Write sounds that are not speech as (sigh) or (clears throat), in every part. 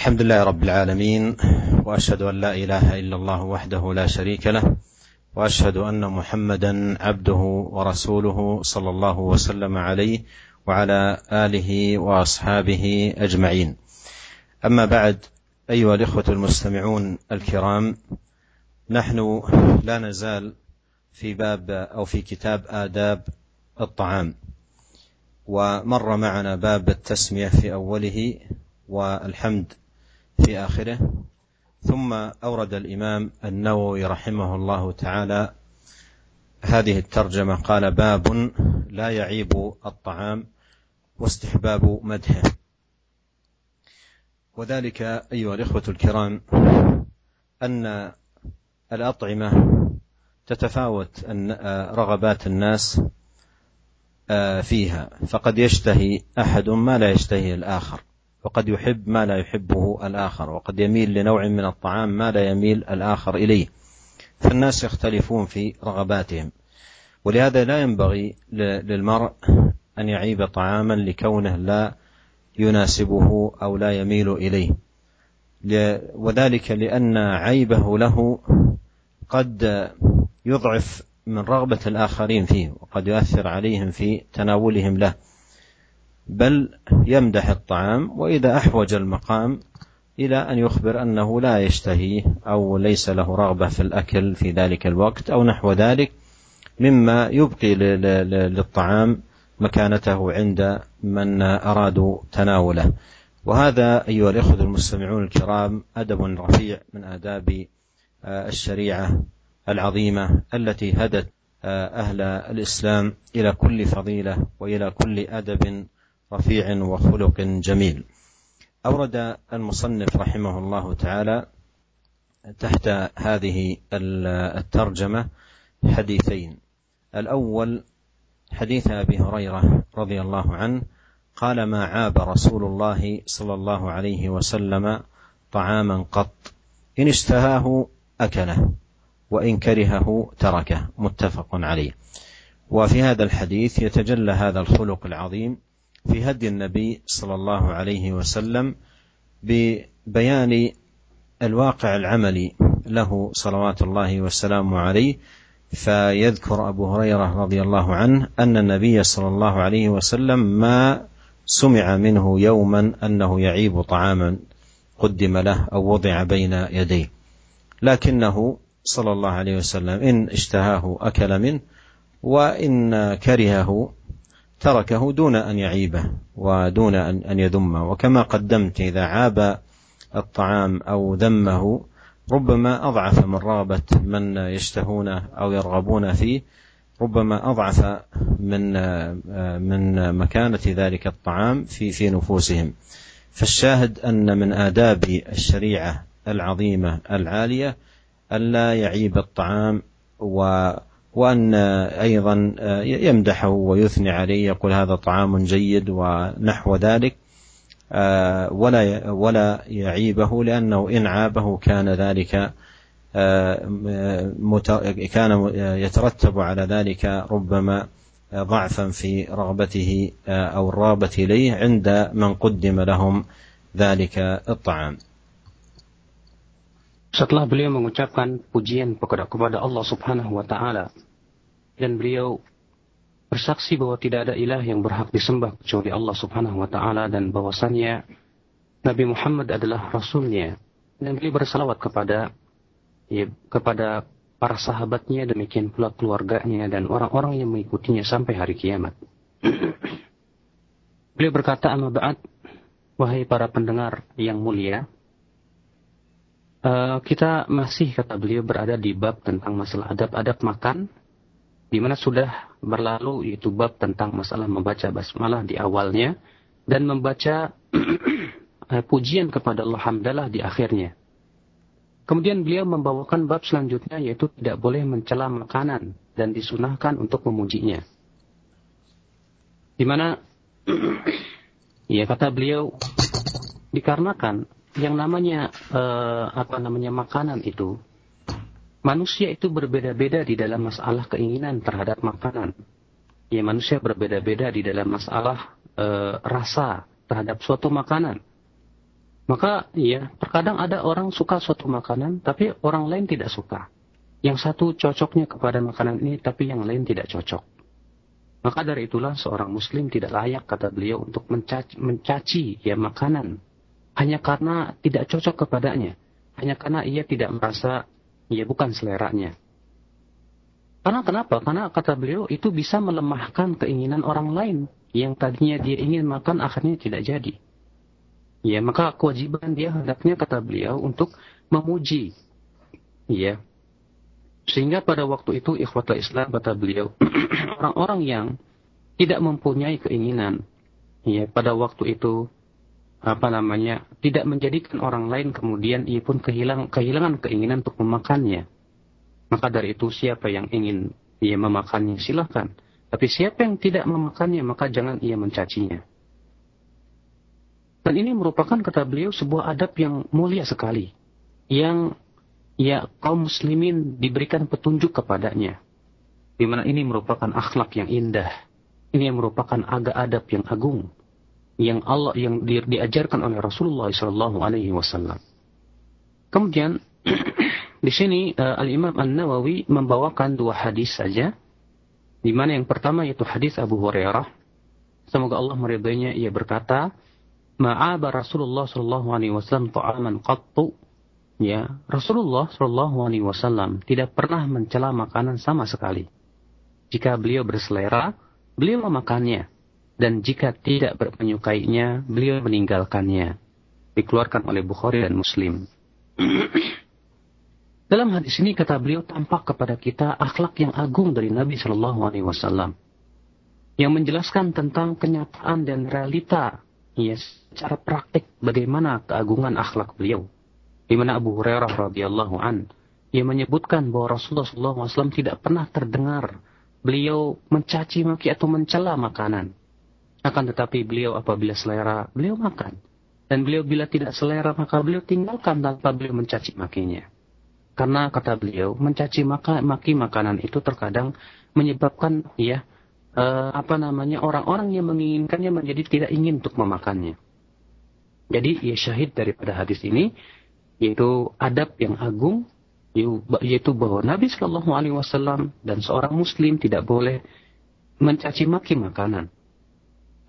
الحمد لله رب العالمين وأشهد أن لا إله إلا الله وحده لا شريك له وأشهد أن محمدا عبده ورسوله صلى الله وسلم عليه وعلى آله وأصحابه أجمعين. أما بعد أيها الإخوة المستمعون الكرام نحن لا نزال في باب أو في كتاب آداب الطعام ومر معنا باب التسمية في أوله والحمد في آخره. ثم أورد الإمام النووي رحمه الله تعالى هذه الترجمة قال باب لا يعيب الطعام واستحباب مدحه. وذلك أيها الإخوة الكرام أن الأطعمة تتفاوت رغبات الناس فيها فقد يشتهي أحد ما لا يشتهي الآخر. وقد يحب ما لا يحبه الآخر وقد يميل لنوع من الطعام ما لا يميل الآخر إليه. فالناس يختلفون في رغباتهم. ولهذا لا ينبغي للمرء أن يعيب طعاما لكونه لا يناسبه أو لا يميل إليه. وذلك لأن عيبه له قد يضعف من رغبة الآخرين فيه وقد يؤثر عليهم في تناولهم له. بل يمدح الطعام وإذا أحوج المقام إلى أن يخبر أنه لا يشتهيه أو ليس له رغبة في الأكل في ذلك الوقت أو نحو ذلك مما يبقي للطعام مكانته عند من أرادوا تناوله. وهذا أيها الإخوة المستمعون الكرام أدب رفيع من آداب الشريعة العظيمة التي هدت أهل الإسلام إلى كل فضيلة وإلى كل أدب رفيع وخلق جميل. أورد المصنف رحمه الله تعالى تحت هذه الترجمة حديثين. الأول حديث أبي هريرة رضي الله عنه قال ما عاب رسول الله صلى الله عليه وسلم طعاما قط إن اشتهاه أكله وإن كرهه تركه. متفق عليه. وفي هذا الحديث يتجلى هذا الخلق العظيم في هدي النبي صلى الله عليه وسلم ببيان الواقع العملي له صلوات الله وسلامه عليه. فيذكر أبو هريرة رضي الله عنه أن النبي صلى الله عليه وسلم ما سمع منه يوما أنه يعيب طعاما قدم له أو وضع بين يديه. لكنه صلى الله عليه وسلم إن اشتهاه أكل منه وإن كرهه تركه دون أن يعيبه ودون أن يذمه. وكما قدمت إذا عاب الطعام أو ذمه ربما أضعف من رغبة من يشتهونه أو يرغبون فيه ربما أضعف من من مكانة ذلك الطعام في في نفوسهم. فالشاهد أن من آداب الشريعة العظيمة العالية ألا يعيب الطعام و وأن أيضا يمدحه ويثني عليه يقول هذا طعام جيد ونحو ذلك ولا ولا يعيبه لأنه إن عابه كان ذلك كان يترتب على ذلك ربما ضعفا في رغبته أو الرغبة إليه عند من قدم لهم ذلك الطعام. Setelah beliau mengucapkan pujian kepada, Allah Subhanahu wa taala dan beliau bersaksi bahwa tidak ada ilah yang berhak disembah kecuali Allah Subhanahu wa taala dan bahwasannya Nabi Muhammad adalah rasulnya dan beliau bersalawat kepada ya, kepada para sahabatnya demikian pula keluarganya dan orang-orang yang mengikutinya sampai hari kiamat. (clears throat) beliau berkata amma ba'd wahai para pendengar yang mulia Uh, kita masih kata beliau berada di bab tentang masalah adab-adab makan di mana sudah berlalu yaitu bab tentang masalah membaca basmalah di awalnya dan membaca (clears throat) eh, pujian kepada Allah hamdalah di akhirnya. Kemudian beliau membawakan bab selanjutnya yaitu tidak boleh mencela makanan dan disunahkan untuk memujinya. Di mana (clears throat) ya kata beliau dikarenakan yang namanya uh, apa namanya makanan itu manusia itu berbeda-beda di dalam masalah keinginan terhadap makanan. Ya manusia berbeda-beda di dalam masalah uh, rasa terhadap suatu makanan. Maka ya, terkadang ada orang suka suatu makanan, tapi orang lain tidak suka. Yang satu cocoknya kepada makanan ini, tapi yang lain tidak cocok. Maka dari itulah seorang muslim tidak layak, kata beliau, untuk mencaci, mencaci ya makanan. Hanya karena tidak cocok kepadanya. Hanya karena ia tidak merasa, ya bukan seleranya. Karena kenapa? Karena kata beliau itu bisa melemahkan keinginan orang lain. Yang tadinya dia ingin makan, akhirnya tidak jadi. Ya, maka kewajiban dia hendaknya kata beliau untuk memuji. Ya. Sehingga pada waktu itu ikhwatul Islam kata beliau, (clears throat) orang-orang yang tidak mempunyai keinginan ya pada waktu itu apa namanya tidak menjadikan orang lain kemudian ia pun kehilang kehilangan keinginan untuk memakannya maka dari itu siapa yang ingin ia memakannya silahkan tapi siapa yang tidak memakannya maka jangan ia mencacinya dan ini merupakan kata beliau sebuah adab yang mulia sekali. Yang ya kaum muslimin diberikan petunjuk kepadanya. Di mana ini merupakan akhlak yang indah. Ini merupakan agak adab yang agung. Yang Allah yang di, diajarkan oleh Rasulullah SAW. Alaihi Wasallam. Kemudian (clears throat) di sini uh, Al Imam An Nawawi membawakan dua hadis saja, di mana yang pertama yaitu hadis Abu Hurairah. Semoga Allah meridainya. Ia berkata, ma'aba Rasulullah sallallahu alaihi wasallam ta'aman qattu ya Rasulullah sallallahu alaihi wasallam tidak pernah mencela makanan sama sekali jika beliau berselera beliau memakannya dan jika tidak menyukainya beliau meninggalkannya dikeluarkan oleh Bukhari dan Muslim (coughs) dalam hadis ini kata beliau tampak kepada kita akhlak yang agung dari Nabi Shallallahu Alaihi Wasallam yang menjelaskan tentang kenyataan dan realita ya secara praktik bagaimana keagungan akhlak beliau. Di mana Abu Hurairah radhiyallahu an ia menyebutkan bahwa Rasulullah SAW tidak pernah terdengar beliau mencaci maki atau mencela makanan. Akan tetapi beliau apabila selera, beliau makan. Dan beliau bila tidak selera, maka beliau tinggalkan tanpa beliau mencaci makinya. Karena kata beliau, mencaci maki makanan itu terkadang menyebabkan ya uh, apa namanya orang-orang yang menginginkannya menjadi tidak ingin untuk memakannya. Jadi ya syahid daripada hadis ini yaitu adab yang agung yaitu bahwa Nabi Shallallahu Alaihi Wasallam dan seorang Muslim tidak boleh mencaci maki makanan.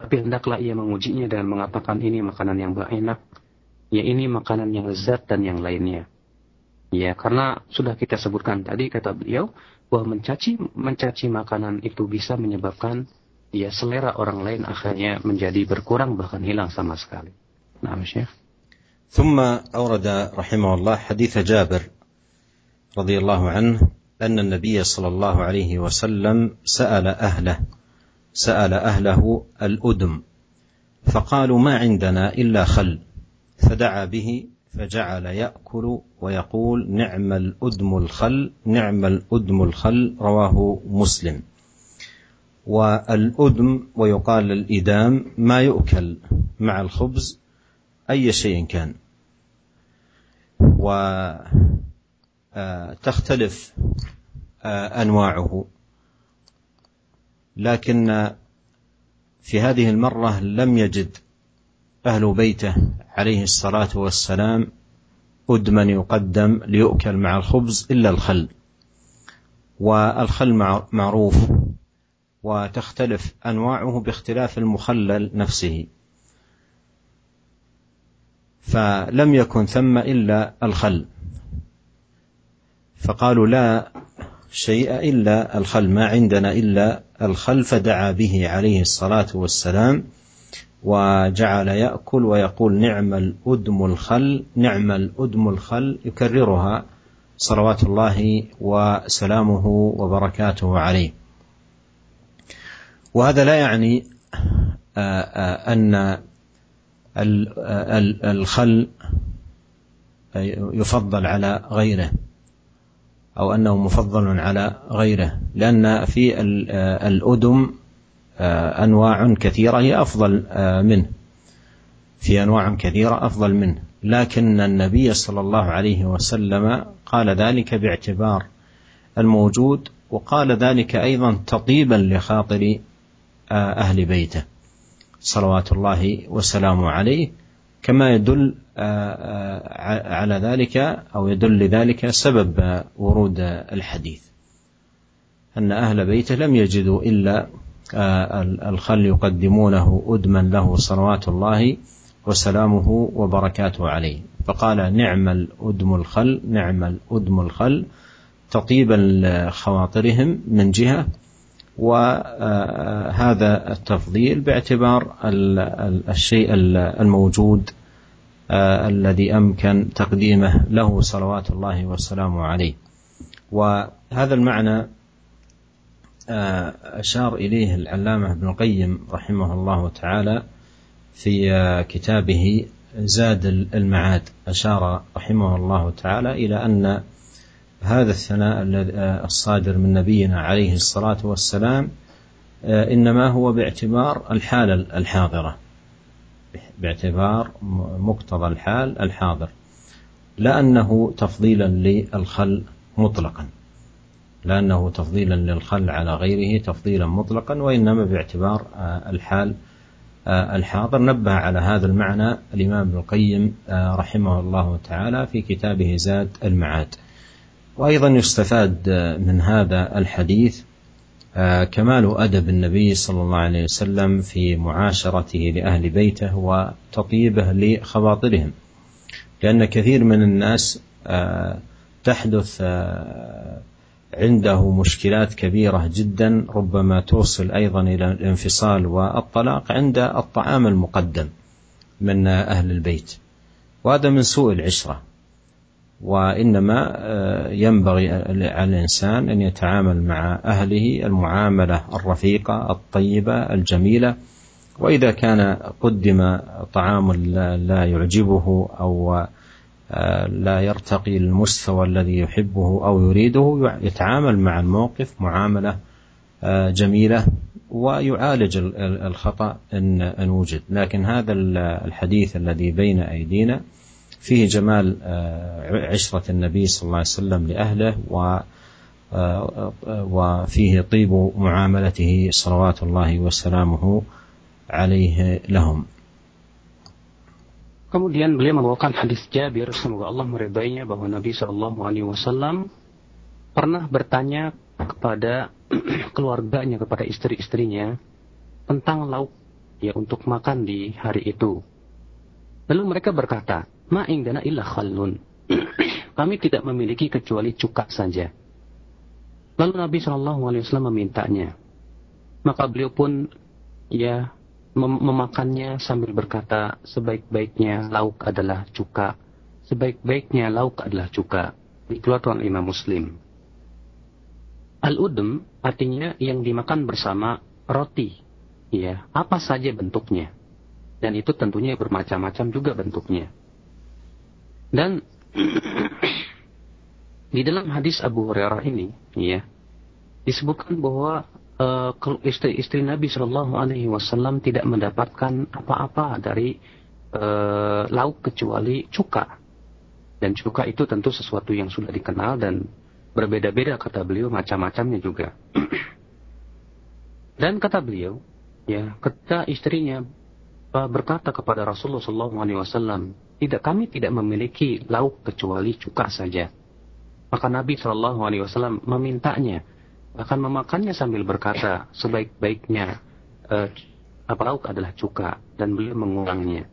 Tapi hendaklah ia mengujinya dengan mengatakan ini makanan yang enak, ya ini makanan yang lezat dan yang lainnya. Ya, karena sudah kita sebutkan tadi kata beliau, bahwa mencaci mencaci makanan itu bisa menyebabkan ya selera orang lain akhirnya menjadi berkurang bahkan hilang sama sekali. Nah, Syekh. ثم أورد رحمه الله حديث جابر رضي الله عنه أن النبي صلى الله عليه وسلم سأل أهله سأل أهله الأدم فقالوا ما عندنا إلا خل. فدعا به فجعل يأكل ويقول نعم الأدم الخل نعم الأدم الخل رواه مسلم. والأدم ويقال الإدام ما يؤكل مع الخبز أي شيء كان. وتختلف أنواعه. لكن في هذه المرة لم يجد أهل بيته عليه الصلاة والسلام أدما يقدم ليؤكل مع الخبز إلا الخل. والخل معروف وتختلف أنواعه باختلاف المخلل نفسه. فلم يكن ثم إلا الخل. فقالوا لا شيء إلا الخل ما عندنا إلا الخل فدعا به عليه الصلاة والسلام وجعل يأكل ويقول نعم الأدم الخل نعم الأدم الخل يكررها صلوات الله وسلامه وبركاته عليه. وهذا لا يعني أن الخل يفضل على غيره. أو أنه مفضل على غيره لأن في الأدم آه، أنواع كثيرة هي أفضل آه، منه. في أنواع كثيرة أفضل منه. لكن النبي صلى الله عليه وسلم قال ذلك باعتبار الموجود وقال ذلك أيضا تطيبا لخاطر آه، أهل بيته. صلوات الله وسلامه عليه. كما يدل على ذلك أو يدل لذلك سبب ورود الحديث. أن أهل بيته لم يجدوا إلا الخل يقدمونه أدما له صلوات الله وسلامه وبركاته عليه. فقال نعم الأدم الخل نعم الأدم الخل تطيبا لخواطرهم من جهة وهذا التفضيل باعتبار الشيء الموجود الذي أمكن تقديمه له صلوات الله والسلام عليه. وهذا المعنى أشار إليه العلامة ابن القيم رحمه الله تعالى في كتابه زاد المعاد. أشار رحمه الله تعالى إلى أن هذا الثناء الصادر من نبينا عليه الصلاة والسلام إنما هو باعتبار الحالة الحاضرة. باعتبار مقتضى الحال الحاضر. لا أنه تفضيلا للخل مطلقا. لا أنه تفضيلا للخل على غيره تفضيلا مطلقا وإنما باعتبار الحال الحاضر. نبه على هذا المعنى الإمام ابن القيم رحمه الله تعالى في كتابه زاد المعاد. وأيضا يستفاد من هذا الحديث كمال أدب النبي صلى الله عليه وسلم في معاشرته لأهل بيته وتطيبه لخواطرهم. لأن كثير من الناس تحدث عنده مشكلات كبيرة جدا ربما توصل أيضا إلى الانفصال والطلاق عند الطعام المقدم من أهل البيت. وهذا من سوء العشرة. وإنما ينبغي على الانسان أن يتعامل مع أهله المعاملة الرفيقة الطيبة الجميلة. وإذا كان قدم طعام لا يعجبه أو لا يرتقي للمستوى الذي يحبه أو يريده يتعامل مع الموقف معاملة جميلة ويعالج الخطأ إن وجد. لكن هذا الحديث الذي بين أيدينا فيه جمال عشرة النبي صلى الله عليه وسلم لأهله و وفيه طيب معاملته صلوات الله وسلامه عليه لهم Kemudian beliau membawakan hadis Jabir semoga Allah meridainya bahwa Nabi Shallallahu Alaihi Wasallam pernah bertanya kepada (clears throat) keluarganya kepada istri-istrinya tentang lauk ya untuk makan di hari itu. Lalu mereka berkata, Ma indana illa khallun. (clears throat) Kami tidak memiliki kecuali cuka saja. Lalu Nabi Shallallahu Alaihi Wasallam memintanya. Maka beliau pun ya mem memakannya sambil berkata sebaik-baiknya lauk adalah cuka. Sebaik-baiknya lauk adalah cuka. Dikeluarkan Imam Muslim. Al-udum artinya yang dimakan bersama roti. Ya, apa saja bentuknya. Dan itu tentunya bermacam-macam juga bentuknya. Dan (coughs) di dalam hadis Abu Hurairah ini, ya, disebutkan bahwa uh, istri-istri Nabi Shallallahu Alaihi Wasallam tidak mendapatkan apa-apa dari uh, lauk kecuali cuka. Dan cuka itu tentu sesuatu yang sudah dikenal dan berbeda-beda kata beliau macam-macamnya juga. (coughs) dan kata beliau, ya, ketika istrinya berkata kepada Rasulullah SAW, tidak kami tidak memiliki lauk kecuali cuka saja. Maka Nabi Shallallahu Alaihi Wasallam memintanya, akan memakannya sambil berkata, sebaik-baiknya uh, apa lauk adalah cuka, dan beliau mengurangnya.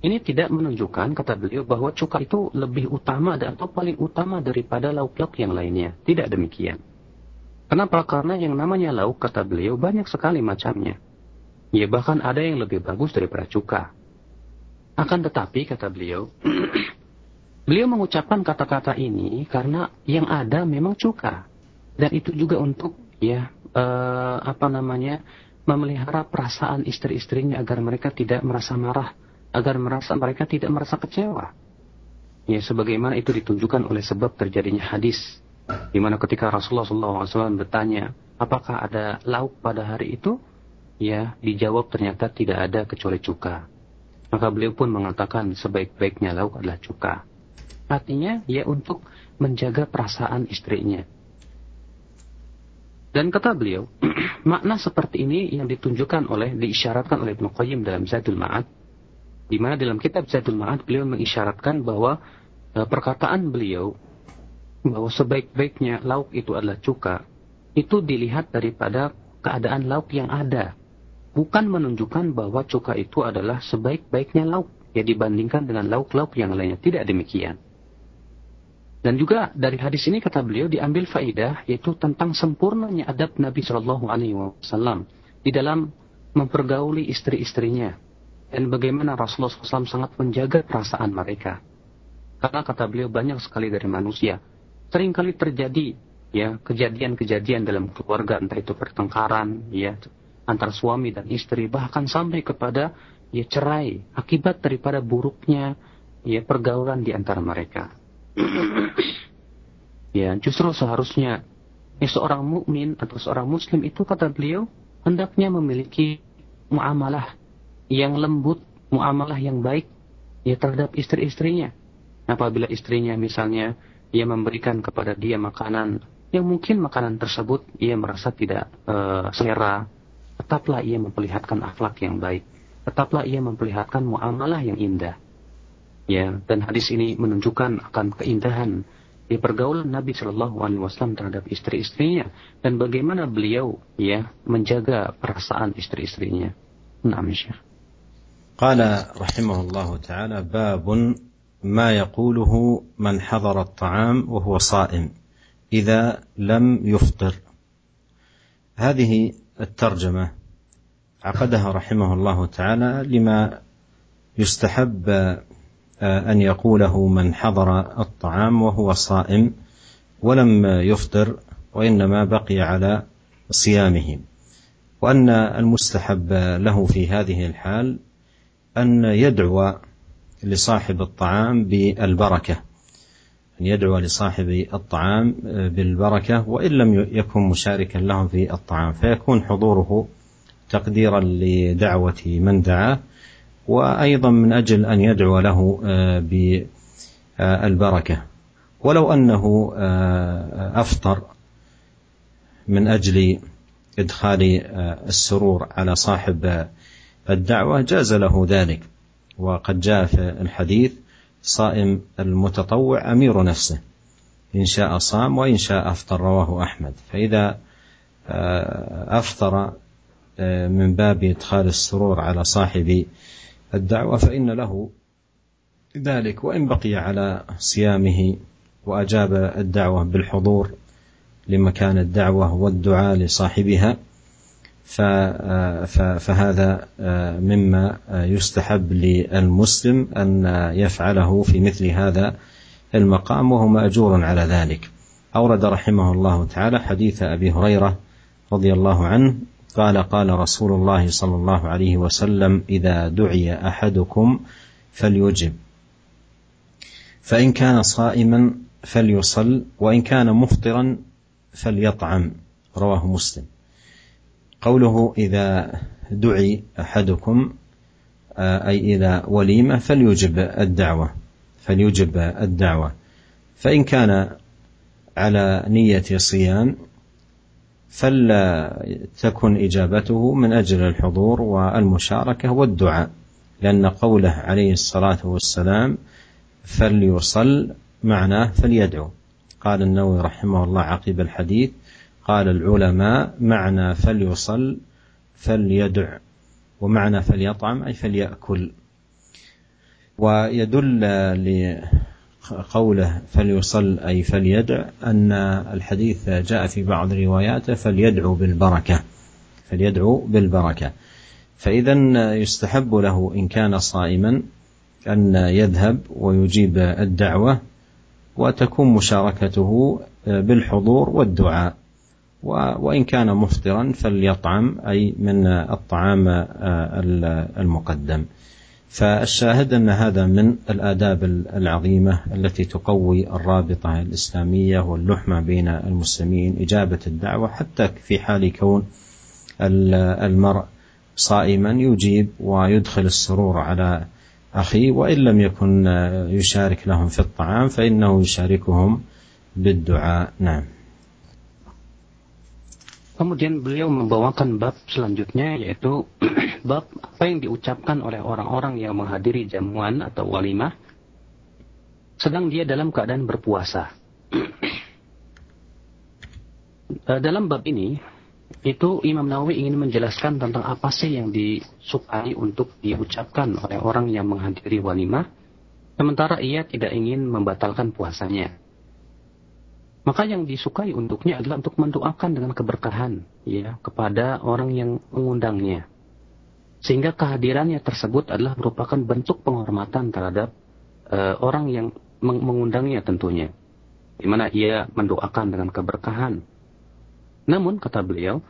Ini tidak menunjukkan, kata beliau, bahwa cuka itu lebih utama atau paling utama daripada lauk-lauk yang lainnya. Tidak demikian. Kenapa? Karena yang namanya lauk, kata beliau, banyak sekali macamnya. Ya bahkan ada yang lebih bagus daripada cuka. Akan tetapi, kata beliau, beliau mengucapkan kata-kata ini karena yang ada memang cuka. Dan itu juga untuk, ya, uh, apa namanya, memelihara perasaan istri-istrinya agar mereka tidak merasa marah, agar merasa mereka tidak merasa kecewa. Ya, sebagaimana itu ditunjukkan oleh sebab terjadinya hadis, di mana ketika Rasulullah SAW bertanya, apakah ada lauk pada hari itu? Ya, dijawab ternyata tidak ada kecuali cuka. Maka beliau pun mengatakan sebaik-baiknya lauk adalah cuka. Artinya ya untuk menjaga perasaan istrinya. Dan kata beliau, (clears throat) makna seperti ini yang ditunjukkan oleh, diisyaratkan oleh Ibn Qayyim dalam Zadul Ma'ad, Di mana dalam kitab Zadul Ma'ad beliau mengisyaratkan bahwa e, perkataan beliau bahwa sebaik-baiknya lauk itu adalah cuka, itu dilihat daripada keadaan lauk yang ada. Bukan menunjukkan bahwa cuka itu adalah sebaik-baiknya lauk ya dibandingkan dengan lauk-lauk yang lainnya. Tidak demikian. Dan juga dari hadis ini kata beliau diambil faidah yaitu tentang sempurnanya adab Nabi Shallallahu Alaihi Wasallam di dalam mempergauli istri-istrinya dan bagaimana Rasulullah SAW sangat menjaga perasaan mereka. Karena kata beliau banyak sekali dari manusia sering kali terjadi ya kejadian-kejadian dalam keluarga entah itu pertengkaran ya antar suami dan istri bahkan sampai kepada ya cerai akibat daripada buruknya ya pergaulan di antara mereka. ya, justru seharusnya ya, seorang mukmin atau seorang muslim itu kata beliau hendaknya memiliki muamalah yang lembut, muamalah yang baik ya terhadap istri-istrinya. Apabila istrinya misalnya ia memberikan kepada dia makanan yang mungkin makanan tersebut ia merasa tidak uh, selera, tetaplah ia memperlihatkan akhlak yang baik, tetaplah ia memperlihatkan muamalah yang indah ya dan hadis ini menunjukkan akan keindahan di pergaulan Nabi Shallallahu Alaihi Wasallam terhadap istri-istrinya dan bagaimana beliau ya menjaga perasaan istri-istrinya. Nah, Syekh. قال رحمه الله تعالى باب ما يقوله من حضر الطعام وهو صائم إذا لم يفطر هذه الترجمة عقدها رحمه الله تعالى لما يستحب أن يقوله من حضر الطعام وهو صائم ولم يفطر وإنما بقي على صيامه. وأن المستحب له في هذه الحال أن يدعو لصاحب الطعام بالبركة. أن يدعو لصاحب الطعام بالبركة وإن لم يكن مشاركا لهم في الطعام فيكون حضوره تقديرا لدعوة من دعاه وأيضا من أجل أن يدعو له آه، بالبركة. ولو أنه آه، أفطر من أجل إدخال آه، السرور على صاحب الدعوة جاز له ذلك. وقد جاء في الحديث صائم المتطوع أمير نفسه إن شاء صام وإن شاء أفطر رواه أحمد. فإذا أفطر من باب إدخال السرور على صاحب الدعوة فإن له ذلك. وإن بقي على صيامه وأجاب الدعوة بالحضور لمكان الدعوة والدعاء لصاحبها فهذا مما يستحب للمسلم أن يفعله في مثل هذا المقام وهو مأجور على ذلك. أورد رحمه الله تعالى حديث أبي هريرة رضي الله عنه قال قال رسول الله صلى الله عليه وسلم إذا دعي أحدكم فليجب فإن كان صائما فليصل وإن كان مفطرا فليطعم. رواه مسلم. قوله إذا دعي أحدكم آه، أي إذا وليمة فليجب الدعوة فليجب الدعوة. فإن كان على نية صيام فلا تكن إجابته من أجل الحضور والمشاركة والدعاء لأن قوله عليه الصلاة والسلام فليصل معناه فليدعو. قال النووي رحمه الله عقب الحديث قال العلماء معنى فليصل فليدع ومعنى فليطعم أي فليأكل. ويدل قوله فليصل أي فليدع أن الحديث جاء في بعض رواياته فليدعو بالبركة فليدعو بالبركة. فإذا يستحب له إن كان صائما أن يذهب ويجيب الدعوة وتكون مشاركته بالحضور والدعاء. وإن كان مفطرا فليطعم أي من الطعام المقدم. فالشاهد أن هذا من الآداب العظيمة التي تقوي الرابطة الإسلامية واللحمة بين المسلمين إجابة الدعوة حتى في حال كون المرء صائما يجيب ويدخل السرور على أخيه وإن لم يكن يشارك لهم في الطعام فإنه يشاركهم بالدعاء. نعم. Kemudian beliau membawakan bab selanjutnya yaitu (clears throat) bab apa yang diucapkan oleh orang-orang yang menghadiri jamuan atau walimah sedang dia dalam keadaan berpuasa. (clears throat) Eh, dalam bab ini itu Imam Nawawi ingin menjelaskan tentang apa sih yang disukai untuk diucapkan oleh orang yang menghadiri walimah sementara ia tidak ingin membatalkan puasanya. Maka yang disukai untuknya adalah untuk mendoakan dengan keberkahan ya kepada orang yang mengundangnya. Sehingga kehadirannya tersebut adalah merupakan bentuk penghormatan terhadap uh, orang yang mengundangnya tentunya. Di mana ia mendoakan dengan keberkahan. Namun kata beliau,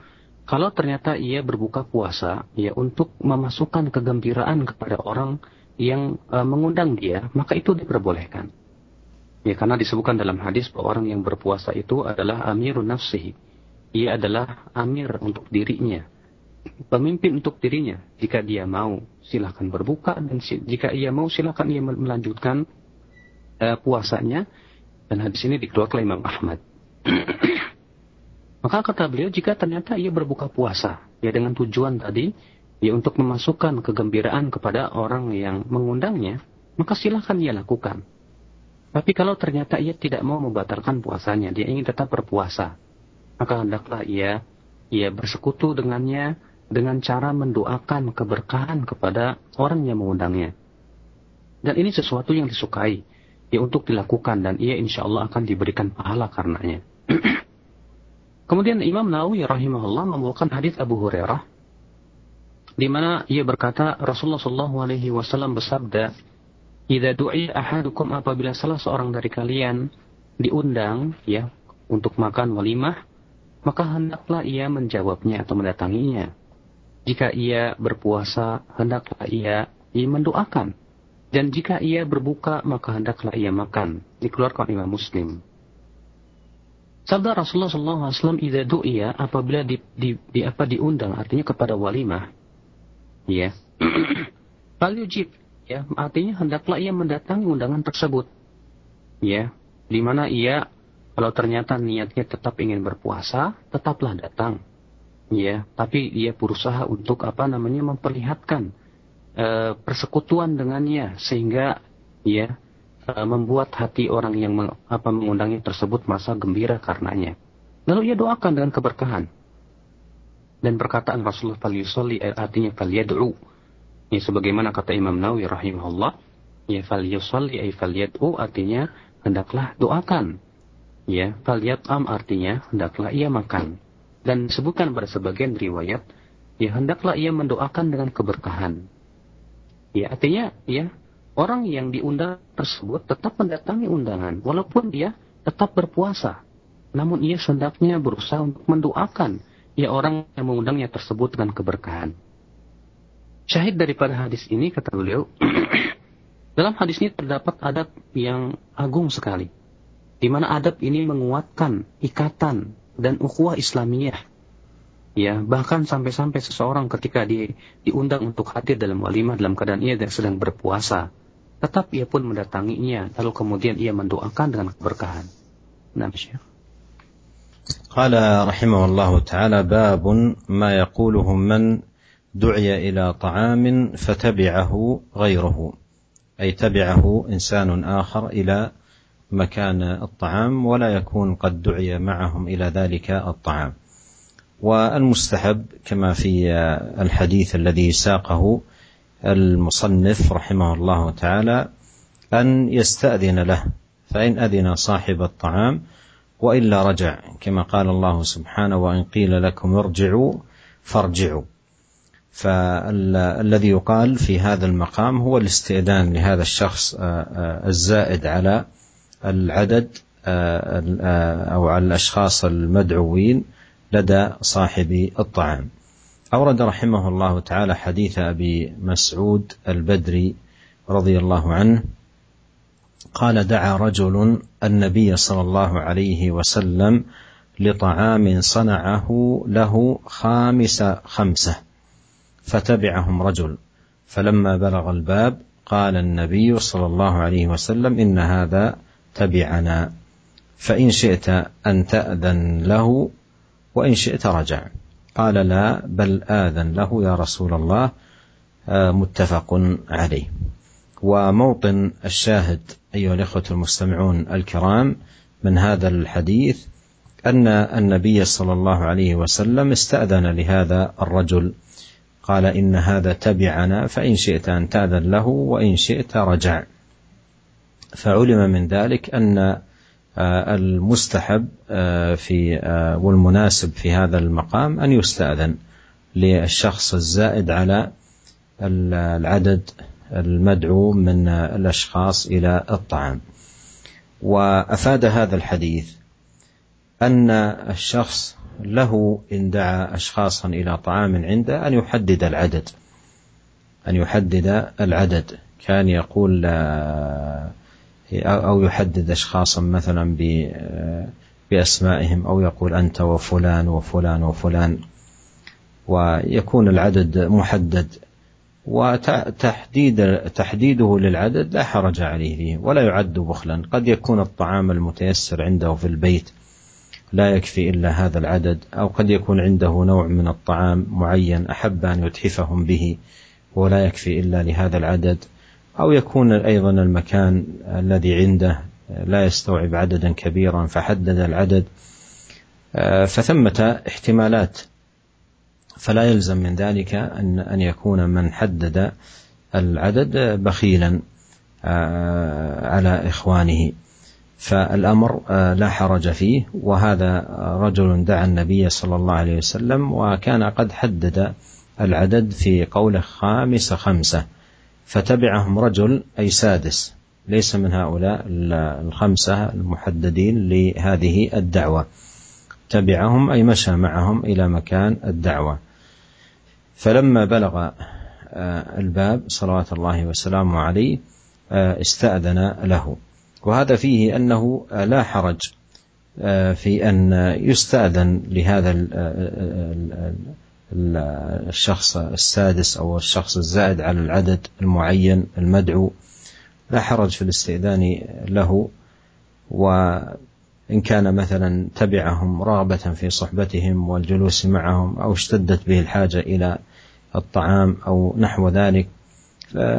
kalau ternyata ia berbuka puasa ya untuk memasukkan kegembiraan kepada orang yang uh, mengundang dia, maka itu diperbolehkan. Ya karena disebutkan dalam hadis bahwa orang yang berpuasa itu adalah amirun nafsihi. Ia adalah amir untuk dirinya. Pemimpin untuk dirinya. Jika dia mau silahkan berbuka dan jika ia mau silahkan ia melanjutkan uh, puasanya. Dan hadis ini dikeluarkan oleh Imam Ahmad. (coughs) Maka kata beliau jika ternyata ia berbuka puasa ya dengan tujuan tadi ya untuk memasukkan kegembiraan kepada orang yang mengundangnya, maka silahkan ia lakukan. Tapi kalau ternyata ia tidak mau membatalkan puasanya, dia ingin tetap berpuasa, maka hendaklah ia ia bersekutu dengannya dengan cara mendoakan keberkahan kepada orang yang mengundangnya. Dan ini sesuatu yang disukai, ya untuk dilakukan dan ia insya Allah akan diberikan pahala karenanya. (clears throat) Kemudian Imam Nawawi rahimahullah membawakan hadis Abu Hurairah di mana ia berkata Rasulullah Shallallahu alaihi wasallam bersabda Idza du'i ahadukum apabila salah seorang dari kalian diundang ya untuk makan walimah, maka hendaklah ia menjawabnya atau mendatanginya. Jika ia berpuasa, hendaklah ia, ia mendoakan. Dan jika ia berbuka, maka hendaklah ia makan. Dikeluarkan Imam Muslim. Sabda Rasulullah SAW, "Idza du'iya apabila di, di, di apa diundang, artinya kepada walimah, ya. (clears throat) Fal yujib, ya artinya hendaklah ia mendatangi undangan tersebut. Ya di mana ia kalau ternyata niatnya tetap ingin berpuasa tetaplah datang. Ya tapi ia berusaha untuk apa namanya memperlihatkan e, persekutuan dengannya sehingga ya e, membuat hati orang yang meng, apa mengundangnya tersebut merasa gembira karenanya. Lalu ia doakan dengan keberkahan. Dan perkataan Rasulullah sallallahu artinya falyad'u Ya sebagaimana kata Imam Nawawi rahimahullah, ya fal yusalli ay fal yad'u artinya hendaklah doakan. Ya, fal yat'am artinya hendaklah ia makan. Dan disebutkan pada sebagian riwayat, ya hendaklah ia mendoakan dengan keberkahan. Ya, artinya ya orang yang diundang tersebut tetap mendatangi undangan walaupun dia tetap berpuasa. Namun ia hendaknya berusaha untuk mendoakan ya orang yang mengundangnya tersebut dengan keberkahan. Syahid daripada hadis ini kata beliau, (clears throat) dalam hadis ini terdapat adab yang agung sekali. Di mana adab ini menguatkan ikatan dan ukhuwah Islamiyah. Ya, bahkan sampai-sampai seseorang ketika di, diundang untuk hadir dalam walimah dalam keadaan ia sedang berpuasa, tetap ia pun mendatanginya, lalu kemudian ia mendoakan dengan keberkahan. Nah, Syekh. قال رحمه الله تعالى باب ما يقوله من دعي إلى طعام فتبعه غيره. أي تبعه انسان اخر إلى مكان الطعام ولا يكون قد دعي معهم إلى ذلك الطعام. والمستحب كما في الحديث الذي ساقه المصنف رحمه الله تعالى ان يستاذن له. فان اذن صاحب الطعام والا رجع كما قال الله سبحانه وان قيل لكم ارجعوا فارجعوا. فالذي يقال في هذا المقام هو الاستئذان لهذا الشخص الزائد على العدد أو على الأشخاص المدعوين لدى صاحب الطعام. أورد رحمه الله تعالى حديث أبي مسعود البدري رضي الله عنه قال دعا رجل النبي صلى الله عليه وسلم لطعام صنعه له خامس خمسة فتبعهم رجل. فلما بلغ الباب قال النبي صلى الله عليه وسلم إن هذا تبعنا فإن شئت أن تأذن له وإن شئت رجع. قال لا بل آذن له يا رسول الله آه، متفق عليه. وموطن الشاهد أيها الإخوة المستمعون الكرام من هذا الحديث أن النبي صلى الله عليه وسلم استأذن لهذا الرجل. قال إن هذا تبعنا فإن شئت أن تأذن له وإن شئت رجع. فعلم من ذلك أن آه، المستحب آه، في آه، والمناسب في هذا المقام أن يستأذن للشخص الزائد على العدد المدعو من الأشخاص إلى الطعام. وأفاد هذا الحديث أن الشخص له إن دعا أشخاصا إلى طعام عنده أن يحدد العدد. أن يحدد العدد. كان يقول أو يحدد أشخاصا مثلا بأسمائهم أو يقول أنت وفلان وفلان وفلان. ويكون العدد محدد. وتحديد تحديده للعدد لا حرج عليه فيه ولا يعد بخلا. قد يكون الطعام المتيسر عنده في البيت. لا يكفي إلا هذا العدد أو قد يكون عنده نوع من الطعام معين أحب أن يتحفهم به ولا يكفي إلا لهذا العدد. أو يكون أيضا المكان الذي عنده لا يستوعب عددا كبيرا فحدد العدد. فثمة احتمالات. فلا يلزم من ذلك ان أن يكون من حدد العدد بخيلا على إخوانه. فالأمر آه، لا حرج فيه وهذا رجل دعا النبي صلى الله عليه وسلم وكان قد حدد العدد في قوله خامس خمسة فتبعهم رجل أي سادس ليس من هؤلاء الخمسة المحددين لهذه الدعوة. تبعهم أي مشى معهم إلى مكان الدعوة. فلما بلغ آه، الباب صلوات الله وسلامه عليه آه، استأذن له. وهذا فيه أنه لا حرج آه، في أن يستأذن لهذا الشخص السادس أو الشخص الزائد على العدد المعين المدعو. لا حرج في الاستئذان له وإن كان مثلا تبعهم رغبة في صحبتهم والجلوس معهم أو اشتدت به الحاجة إلى الطعام أو نحو ذلك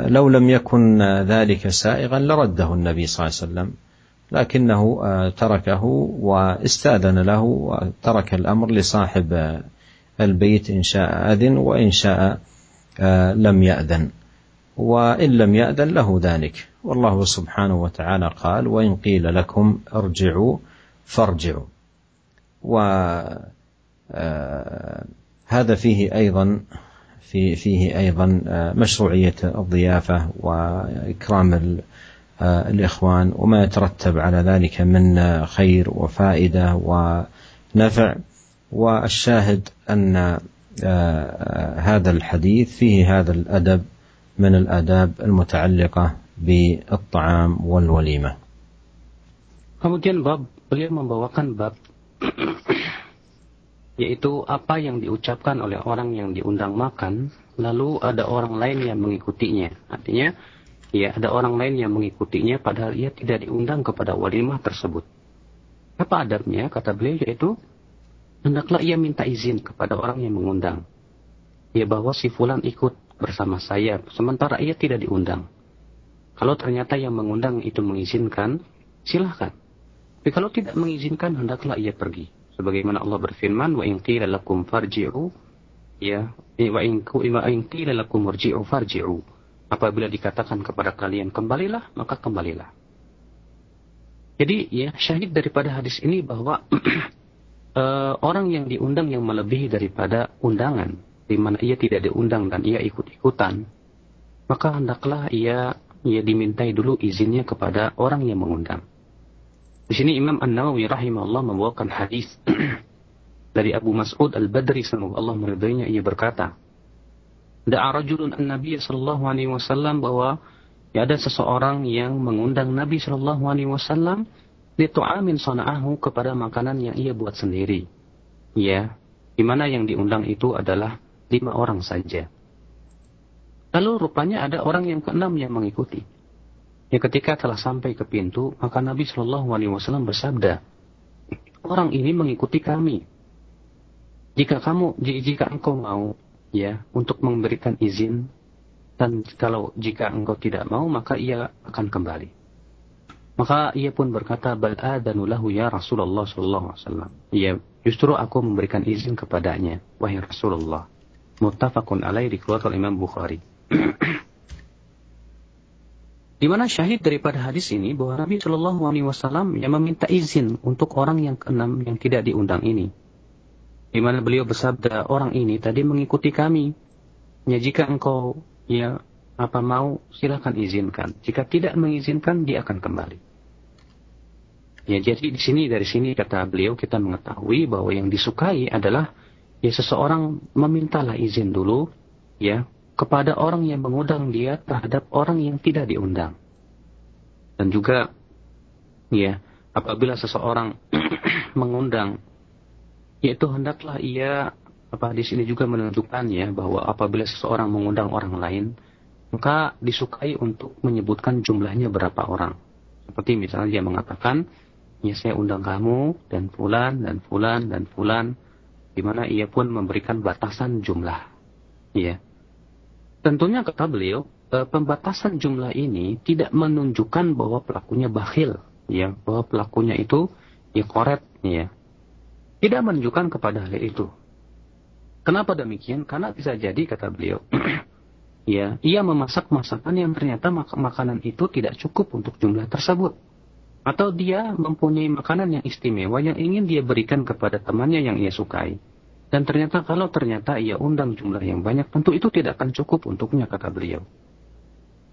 لو لم يكن ذلك سائغا لرده النبي صلى الله عليه وسلم لكنه آه، تركه واستأذن له وترك الأمر لصاحب البيت إن شاء أذن وإن شاء آه، لم يأذن. وإن لم يأذن له ذلك. والله سبحانه وتعالى قال وإن قيل لكم ارجعوا فارجعوا. وهذا آه، فيه أيضا في فيه أيضا آه، مشروعية الضيافة وإكرام آه، الإخوان وما يترتب على ذلك من خير وفائدة ونفع. والشاهد أن آه، هذا الحديث فيه هذا الأدب من الآداب المتعلقة بالطعام والوليمة. Kemudian bab beliau membawakan bab yaitu apa yang diucapkan oleh orang yang diundang makan, lalu ada orang lain yang mengikutinya. Artinya, ya ada orang lain yang mengikutinya padahal ia tidak diundang kepada walimah tersebut. Apa adabnya? Kata beliau yaitu, hendaklah ia minta izin kepada orang yang mengundang. Ya bahwa si fulan ikut bersama saya, sementara ia tidak diundang. Kalau ternyata yang mengundang itu mengizinkan, silahkan. Tapi kalau tidak mengizinkan, hendaklah ia pergi sebagaimana Allah berfirman wa in lakum farji'u ya wa in wa in lakum farji'u farji'u. Apabila dikatakan kepada kalian kembalilah maka kembalilah. Jadi ya syahid daripada hadis ini bahwa uh, (clears throat) orang yang diundang yang melebihi daripada undangan di mana ia tidak diundang dan ia ikut-ikutan maka hendaklah ia ia dimintai dulu izinnya kepada orang yang mengundang di sini Imam An-Nawawi rahimahullah membawakan hadis (clears throat) dari Abu Mas'ud Al-Badri semoga Allah meridainya ia berkata Da'a rajulun an-nabiy sallallahu alaihi wasallam bahwa ya ada seseorang yang mengundang Nabi sallallahu alaihi wasallam li tu'amin sana'ahu kepada makanan yang ia buat sendiri. Ya, di mana yang diundang itu adalah lima orang saja. Lalu rupanya ada orang yang keenam yang mengikuti. Ya ketika telah sampai ke pintu, maka Nabi Shallallahu Alaihi Wasallam bersabda, orang ini mengikuti kami. jika kamu jika engkau mau ya untuk memberikan izin dan kalau jika engkau tidak mau maka ia akan kembali. Maka ia pun berkata bal adanu lahu ya Rasulullah sallallahu alaihi wasallam. Ya justru aku memberikan izin kepadanya wahai Rasulullah. Muttafaqun alaih dikeluarkan Imam Bukhari (clears throat) di mana syahid daripada hadis ini bahwa Nabi Shallallahu Alaihi Wasallam yang meminta izin untuk orang yang keenam yang tidak diundang ini. Di mana beliau bersabda orang ini tadi mengikuti kami. Ya jika engkau ya apa mau silahkan izinkan. Jika tidak mengizinkan dia akan kembali. Ya jadi di sini dari sini kata beliau kita mengetahui bahwa yang disukai adalah ya seseorang memintalah izin dulu ya kepada orang yang mengundang dia terhadap orang yang tidak diundang. Dan juga ya, apabila seseorang (clears throat) mengundang yaitu hendaklah ia apa di sini juga menunjukkan ya bahwa apabila seseorang mengundang orang lain maka disukai untuk menyebutkan jumlahnya berapa orang. Seperti misalnya dia mengatakan, ya saya undang kamu dan fulan dan fulan dan fulan, di mana ia pun memberikan batasan jumlah. Ya. Tentunya kata beliau, e, pembatasan jumlah ini tidak menunjukkan bahwa pelakunya bakhil, ya, bahwa pelakunya itu ya koret, ya. Tidak menunjukkan kepada hal itu. Kenapa demikian? Karena bisa jadi kata beliau, (clears throat) ya, ia memasak masakan yang ternyata mak makanan itu tidak cukup untuk jumlah tersebut. Atau dia mempunyai makanan yang istimewa yang ingin dia berikan kepada temannya yang ia sukai. Dan ternyata kalau ternyata ia undang jumlah yang banyak, tentu itu tidak akan cukup untuknya, kata beliau.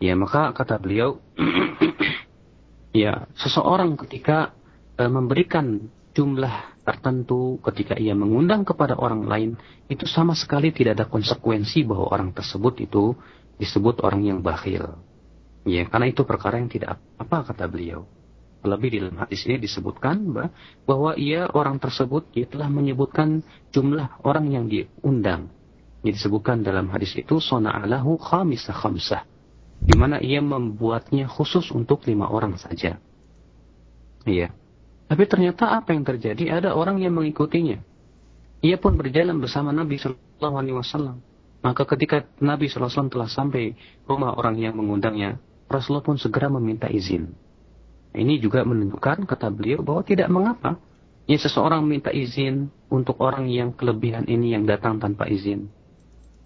Ya, maka kata beliau, (clears throat) ya, seseorang ketika e, memberikan jumlah tertentu, ketika ia mengundang kepada orang lain, itu sama sekali tidak ada konsekuensi bahwa orang tersebut itu disebut orang yang bakhil. Ya, karena itu perkara yang tidak apa kata beliau. Lebih di dalam hadis ini disebutkan bahwa ia orang tersebut dia telah menyebutkan jumlah orang yang diundang. Yang disebutkan dalam hadis itu sona'alahu khamisah khamsah. Di mana ia membuatnya khusus untuk lima orang saja. Iya. Tapi ternyata apa yang terjadi? Ada orang yang mengikutinya. Ia pun berjalan bersama Nabi Shallallahu Alaihi Wasallam. Maka ketika Nabi SAW telah sampai rumah orang yang mengundangnya, Rasulullah pun segera meminta izin. Ini juga menunjukkan, kata beliau, bahwa tidak mengapa. Ya seseorang minta izin untuk orang yang kelebihan ini yang datang tanpa izin.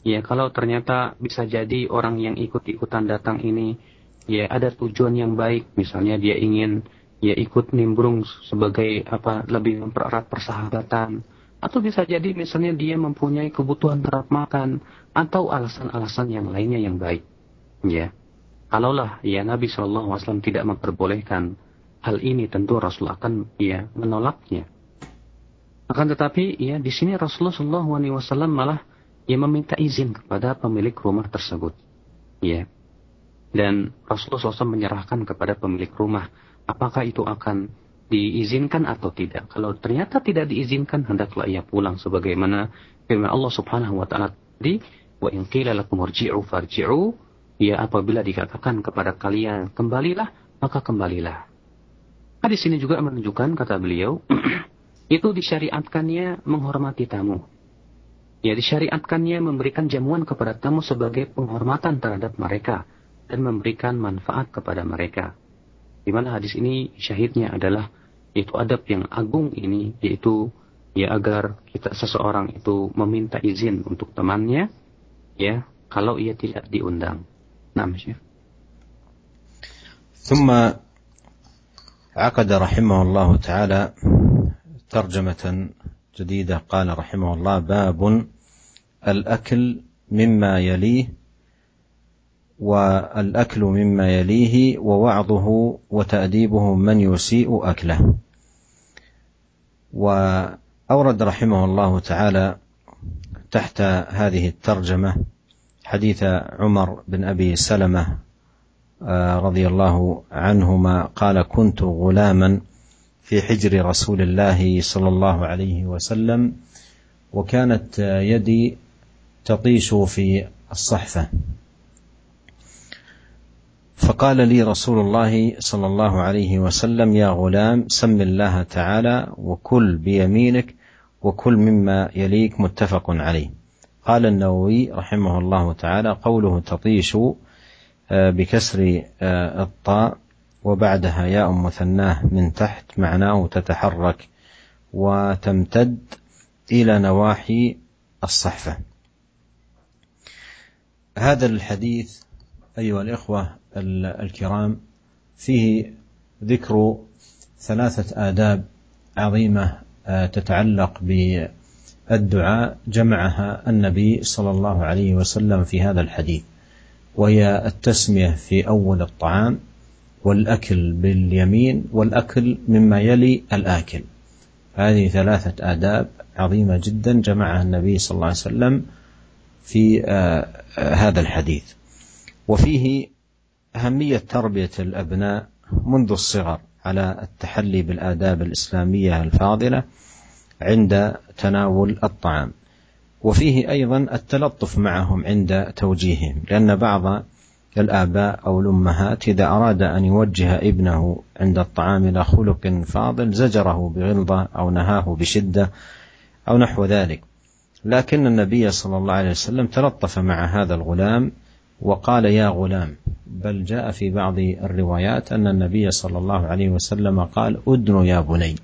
Ya kalau ternyata bisa jadi orang yang ikut-ikutan datang ini, ya ada tujuan yang baik. Misalnya dia ingin ya ikut nimbrung sebagai apa lebih mempererat persahabatan. Atau bisa jadi misalnya dia mempunyai kebutuhan terhadap makan atau alasan-alasan yang lainnya yang baik. Ya. Kalaulah ya Nabi Shallallahu Alaihi Wasallam tidak memperbolehkan hal ini, tentu Rasul akan ya menolaknya. Akan tetapi ya di sini Rasulullah Shallallahu Alaihi Wasallam malah ya meminta izin kepada pemilik rumah tersebut. Ya. Dan Rasulullah SAW menyerahkan kepada pemilik rumah apakah itu akan diizinkan atau tidak. Kalau ternyata tidak diizinkan, hendaklah ia pulang sebagaimana firman Allah Subhanahu wa taala tadi, "Wa in qila lakum farji'u" Ya apabila dikatakan kepada kalian kembalilah, maka kembalilah. Hadis ini juga menunjukkan kata beliau, (clears throat) itu disyariatkannya menghormati tamu. Ya disyariatkannya memberikan jamuan kepada tamu sebagai penghormatan terhadap mereka dan memberikan manfaat kepada mereka. Di mana hadis ini syahidnya adalah yaitu adab yang agung ini yaitu ya agar kita seseorang itu meminta izin untuk temannya ya kalau ia tidak diundang. نعم شيخ. ثم عقد رحمه الله تعالى ترجمة جديدة. قال رحمه الله باب الأكل مما يليه والأكل مما يليه ووعظه وتأديبه من يسيء أكله. وأورد رحمه الله تعالى تحت هذه الترجمة حديث عمر بن أبي سلمة آه، رضي الله عنهما قال كنت غلاما في حجر رسول الله صلى الله عليه وسلم وكانت يدي تطيش في الصحفة. فقال لي رسول الله صلى الله عليه وسلم يا غلام سم الله تعالى وكل بيمينك وكل مما يليك متفق عليه. قال النووي رحمه الله تعالى قوله تطيش بكسر الطاء وبعدها ياء مثناه من تحت معناه تتحرك وتمتد إلى نواحي الصحفة. هذا الحديث أيها الإخوة الكرام فيه ذكر ثلاثة آداب عظيمة تتعلق بالدعاء جمعها النبي صلى الله عليه وسلم في هذا الحديث وهي التسمية في أول الطعام والأكل باليمين والأكل مما يلي الآكل. هذه ثلاثة آداب عظيمة جدا جمعها النبي صلى الله عليه وسلم في هذا الحديث. وفيه أهمية تربية الأبناء منذ الصغر على التحلي بالآداب الإسلامية الفاضلة عند تناول الطعام. وفيه أيضا التلطف معهم عند توجيههم لأن بعض الآباء أو الأمهات إذا أراد أن يوجه ابنه عند الطعام إلى خلق فاضل زجره بغلظة أو نهاه بشدة أو نحو ذلك. لكن النبي صلى الله عليه وسلم تلطف مع هذا الغلام وقال يا غلام بل جاء في بعض الروايات أن النبي صلى الله عليه وسلم قال أدن يا بني.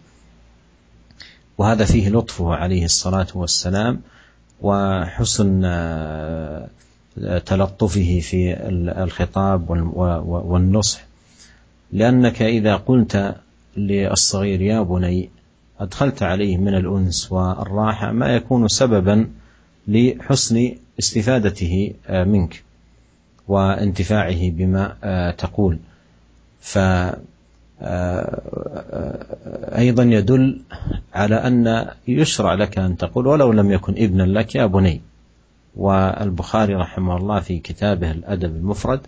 وهذا فيه لطفه عليه الصلاة والسلام وحسن تلطفه في الخطاب والنصح. لأنك إذا قلت للصغير يا بني أدخلت عليه من الأنس والراحة ما يكون سببا لحسن استفادته منك وانتفاعه بما تقول. ف أيضا يدل على أن يشرع لك أن تقول ولو لم يكن ابنا لك يا بني. والبخاري رحمه الله في كتابه الأدب المفرد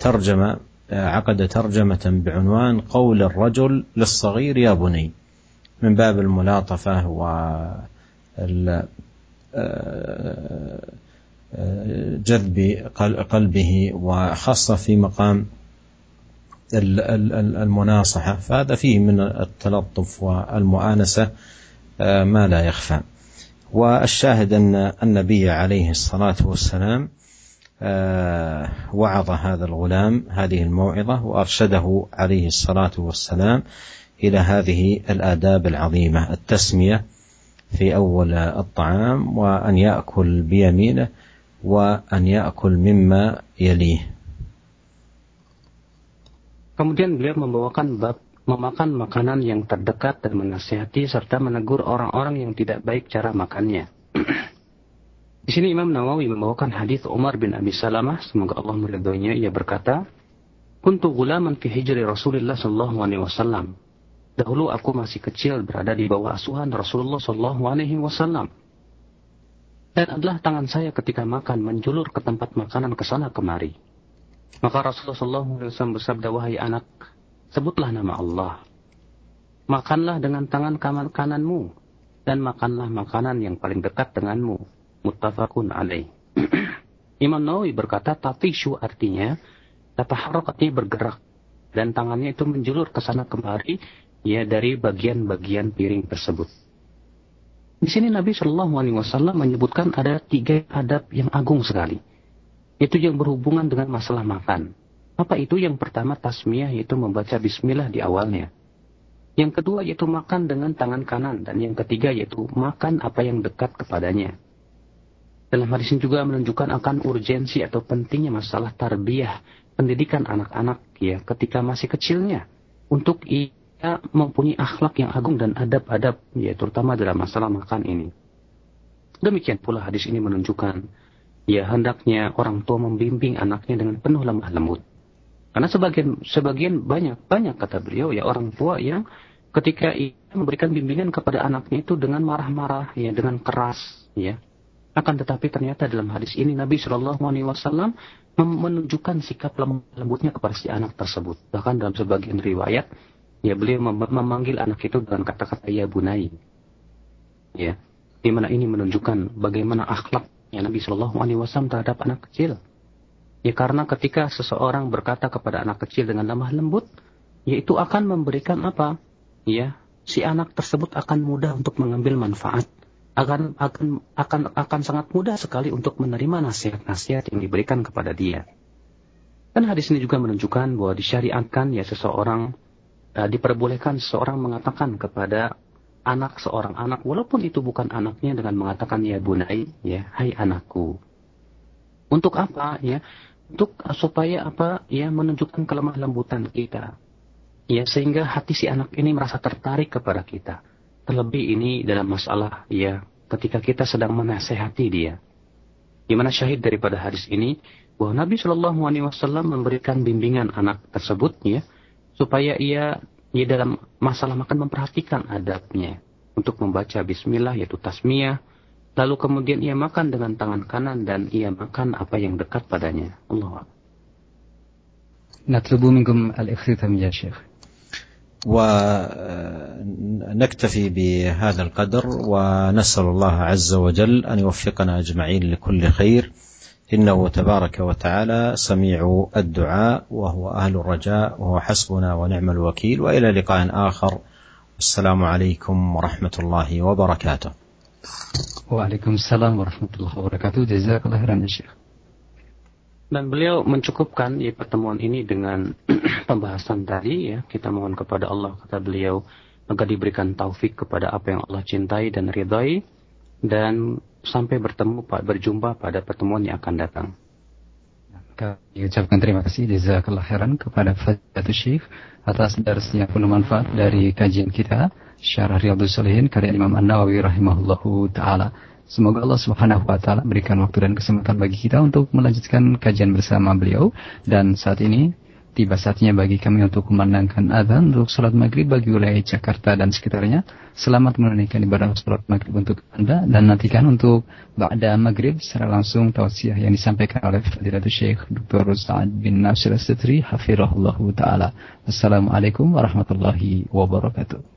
ترجم عقد ترجمة بعنوان قول الرجل للصغير يا بني. من باب الملاطفة و جذب قلبه وخاصة في مقام المناصحة. فهذا فيه من التلطف والمؤانسة ما لا يخفى. والشاهد أن النبي عليه الصلاة والسلام وعظ هذا الغلام هذه الموعظة وأرشده عليه الصلاة والسلام إلى هذه الآداب العظيمة التسمية في أول الطعام وأن يأكل بيمينه وأن يأكل مما يليه. Kemudian beliau membawakan bab memakan makanan yang terdekat dan menasihati serta menegur orang-orang yang tidak baik cara makannya. (clears throat) Di sini Imam Nawawi membawakan hadis Umar bin Abi Salamah, semoga Allah meridhoinya, ia berkata, "Kuntu gulaman fi hijri Rasulullah sallallahu alaihi wasallam." Dahulu aku masih kecil berada di bawah asuhan Rasulullah sallallahu alaihi wasallam. Dan adalah tangan saya ketika makan menjulur ke tempat makanan ke sana kemari. Maka Rasulullah SAW bersabda, wahai anak, sebutlah nama Allah. Makanlah dengan tangan kanan kananmu, dan makanlah makanan yang paling dekat denganmu. Muttafaqun alaih. (clears throat) Imam Nawawi berkata, tatishu artinya, tataharok artinya bergerak. Dan tangannya itu menjulur ke sana kemari, ya dari bagian-bagian piring tersebut. Di sini Nabi Shallallahu Alaihi Wasallam menyebutkan ada tiga adab yang agung sekali. Itu yang berhubungan dengan masalah makan. Apa itu? Yang pertama tasmiyah yaitu membaca bismillah di awalnya. Yang kedua yaitu makan dengan tangan kanan. Dan yang ketiga yaitu makan apa yang dekat kepadanya. Dalam hadis ini juga menunjukkan akan urgensi atau pentingnya masalah tarbiyah, pendidikan anak-anak ya ketika masih kecilnya. Untuk kita mempunyai akhlak yang agung dan adab-adab, ya terutama dalam masalah makan ini. Demikian pula hadis ini menunjukkan, ya hendaknya orang tua membimbing anaknya dengan penuh lemah lembut. Karena sebagian sebagian banyak banyak kata beliau ya orang tua yang ketika ia memberikan bimbingan kepada anaknya itu dengan marah-marah ya dengan keras ya. Akan tetapi ternyata dalam hadis ini Nabi Shallallahu Alaihi Wasallam menunjukkan sikap lembutnya kepada si anak tersebut. Bahkan dalam sebagian riwayat ya beliau mem memanggil anak itu dengan kata-kata ya bunai ya. Di mana ini menunjukkan bagaimana akhlaknya Nabi Shallallahu Alaihi Wasallam terhadap anak kecil ya karena ketika seseorang berkata kepada anak kecil dengan lemah lembut yaitu akan memberikan apa ya si anak tersebut akan mudah untuk mengambil manfaat, akan akan akan akan sangat mudah sekali untuk menerima nasihat-nasihat yang diberikan kepada dia. Dan hadis ini juga menunjukkan bahwa disyariatkan ya seseorang uh, diperbolehkan seseorang mengatakan kepada anak seorang anak walaupun itu bukan anaknya dengan mengatakan ya bunai ya hai anakku. Untuk apa ya? Untuk uh, supaya apa ya menunjukkan kelemah lembutan kita ya sehingga hati si anak ini merasa tertarik kepada kita. Terlebih ini dalam masalah ya ketika kita sedang menasehati dia. Gimana syahid daripada hadis ini bahwa Nabi Shallallahu Alaihi Wasallam memberikan bimbingan anak tersebut ya supaya ia ia dalam masalah makan memperhatikan adabnya untuk membaca Bismillah yaitu tasmiyah lalu kemudian ia makan dengan tangan kanan dan ia makan apa yang dekat padanya Allah نطلب منكم الاختتام يا شيخ ونكتفي بهذا القدر ونسال الله عز وجل ان يوفقنا اجمعين لكل خير انه تبارك وتعالى سميع الدعاء وهو اهل الرجاء وهو حسبنا ونعم الوكيل والى لقاء اخر السلام عليكم ورحمه الله وبركاته وعليكم السلام ورحمه الله وبركاته جزاك الله خيرا يا شيخ Dan beliau mencukupkan ya, pertemuan ini dengan (clears throat) pembahasan tadi ya. Kita mohon kepada Allah kata beliau agar diberikan taufik kepada apa yang Allah cintai dan ridhai dan sampai bertemu berjumpa pada pertemuan yang akan datang. Kami ucapkan terima kasih jazakallah khairan kepada Fadilatul Syekh atas dars yang penuh manfaat dari kajian kita Syarah Riyadhus Shalihin karya Imam An-Nawawi rahimahullahu taala. Semoga Allah Subhanahu wa taala berikan waktu dan kesempatan bagi kita untuk melanjutkan kajian bersama beliau dan saat ini tiba saatnya bagi kami untuk memandangkan azan untuk salat maghrib bagi wilayah Jakarta dan sekitarnya. Selamat menunaikan ibadah salat maghrib untuk Anda dan nantikan untuk ba'da maghrib secara langsung tausiah yang disampaikan oleh Fadilatul Syekh Dr. Sa'ad bin Nasir As-Sitri hafirahullah taala. Assalamualaikum warahmatullahi wabarakatuh.